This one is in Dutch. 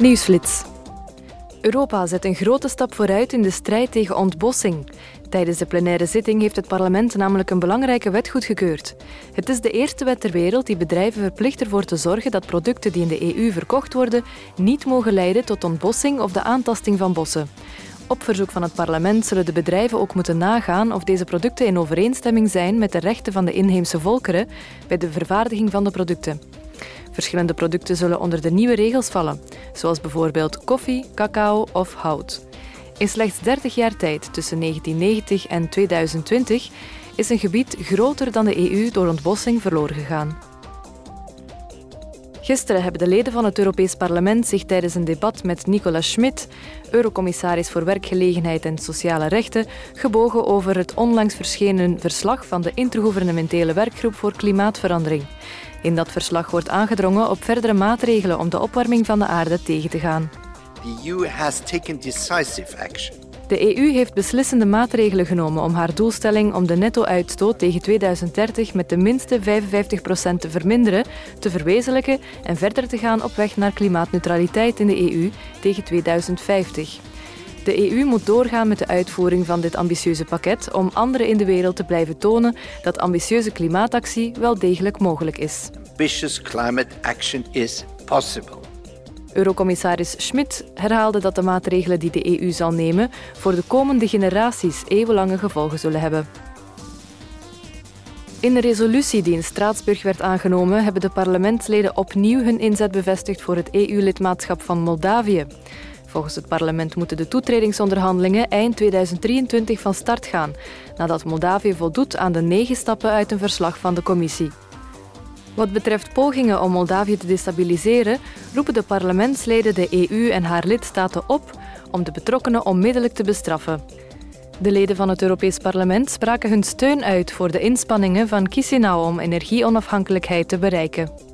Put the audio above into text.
Nieuwsflits. Europa zet een grote stap vooruit in de strijd tegen ontbossing. Tijdens de plenaire zitting heeft het parlement namelijk een belangrijke wet goedgekeurd. Het is de eerste wet ter wereld die bedrijven verplicht ervoor te zorgen dat producten die in de EU verkocht worden niet mogen leiden tot ontbossing of de aantasting van bossen. Op verzoek van het parlement zullen de bedrijven ook moeten nagaan of deze producten in overeenstemming zijn met de rechten van de inheemse volkeren bij de vervaardiging van de producten. Verschillende producten zullen onder de nieuwe regels vallen, zoals bijvoorbeeld koffie, cacao of hout. In slechts 30 jaar tijd, tussen 1990 en 2020, is een gebied groter dan de EU door ontbossing verloren gegaan. Gisteren hebben de leden van het Europees Parlement zich tijdens een debat met Nicola Schmid, eurocommissaris voor werkgelegenheid en sociale rechten, gebogen over het onlangs verschenen verslag van de Intergouvernementele Werkgroep voor Klimaatverandering. In dat verslag wordt aangedrongen op verdere maatregelen om de opwarming van de aarde tegen te gaan. The EU has taken decisive action. De EU heeft beslissende maatregelen genomen om haar doelstelling om de netto-uitstoot tegen 2030 met ten minste 55% te verminderen, te verwezenlijken en verder te gaan op weg naar klimaatneutraliteit in de EU tegen 2050. De EU moet doorgaan met de uitvoering van dit ambitieuze pakket om anderen in de wereld te blijven tonen dat ambitieuze klimaatactie wel degelijk mogelijk is. Ambitious climate action is possible. Eurocommissaris Schmid herhaalde dat de maatregelen die de EU zal nemen voor de komende generaties eeuwenlange gevolgen zullen hebben. In de resolutie die in Straatsburg werd aangenomen, hebben de parlementsleden opnieuw hun inzet bevestigd voor het EU-lidmaatschap van Moldavië. Volgens het parlement moeten de toetredingsonderhandelingen eind 2023 van start gaan, nadat Moldavië voldoet aan de negen stappen uit een verslag van de commissie. Wat betreft pogingen om Moldavië te destabiliseren, roepen de parlementsleden de EU en haar lidstaten op om de betrokkenen onmiddellijk te bestraffen. De leden van het Europees Parlement spraken hun steun uit voor de inspanningen van Chisinau om energieonafhankelijkheid te bereiken.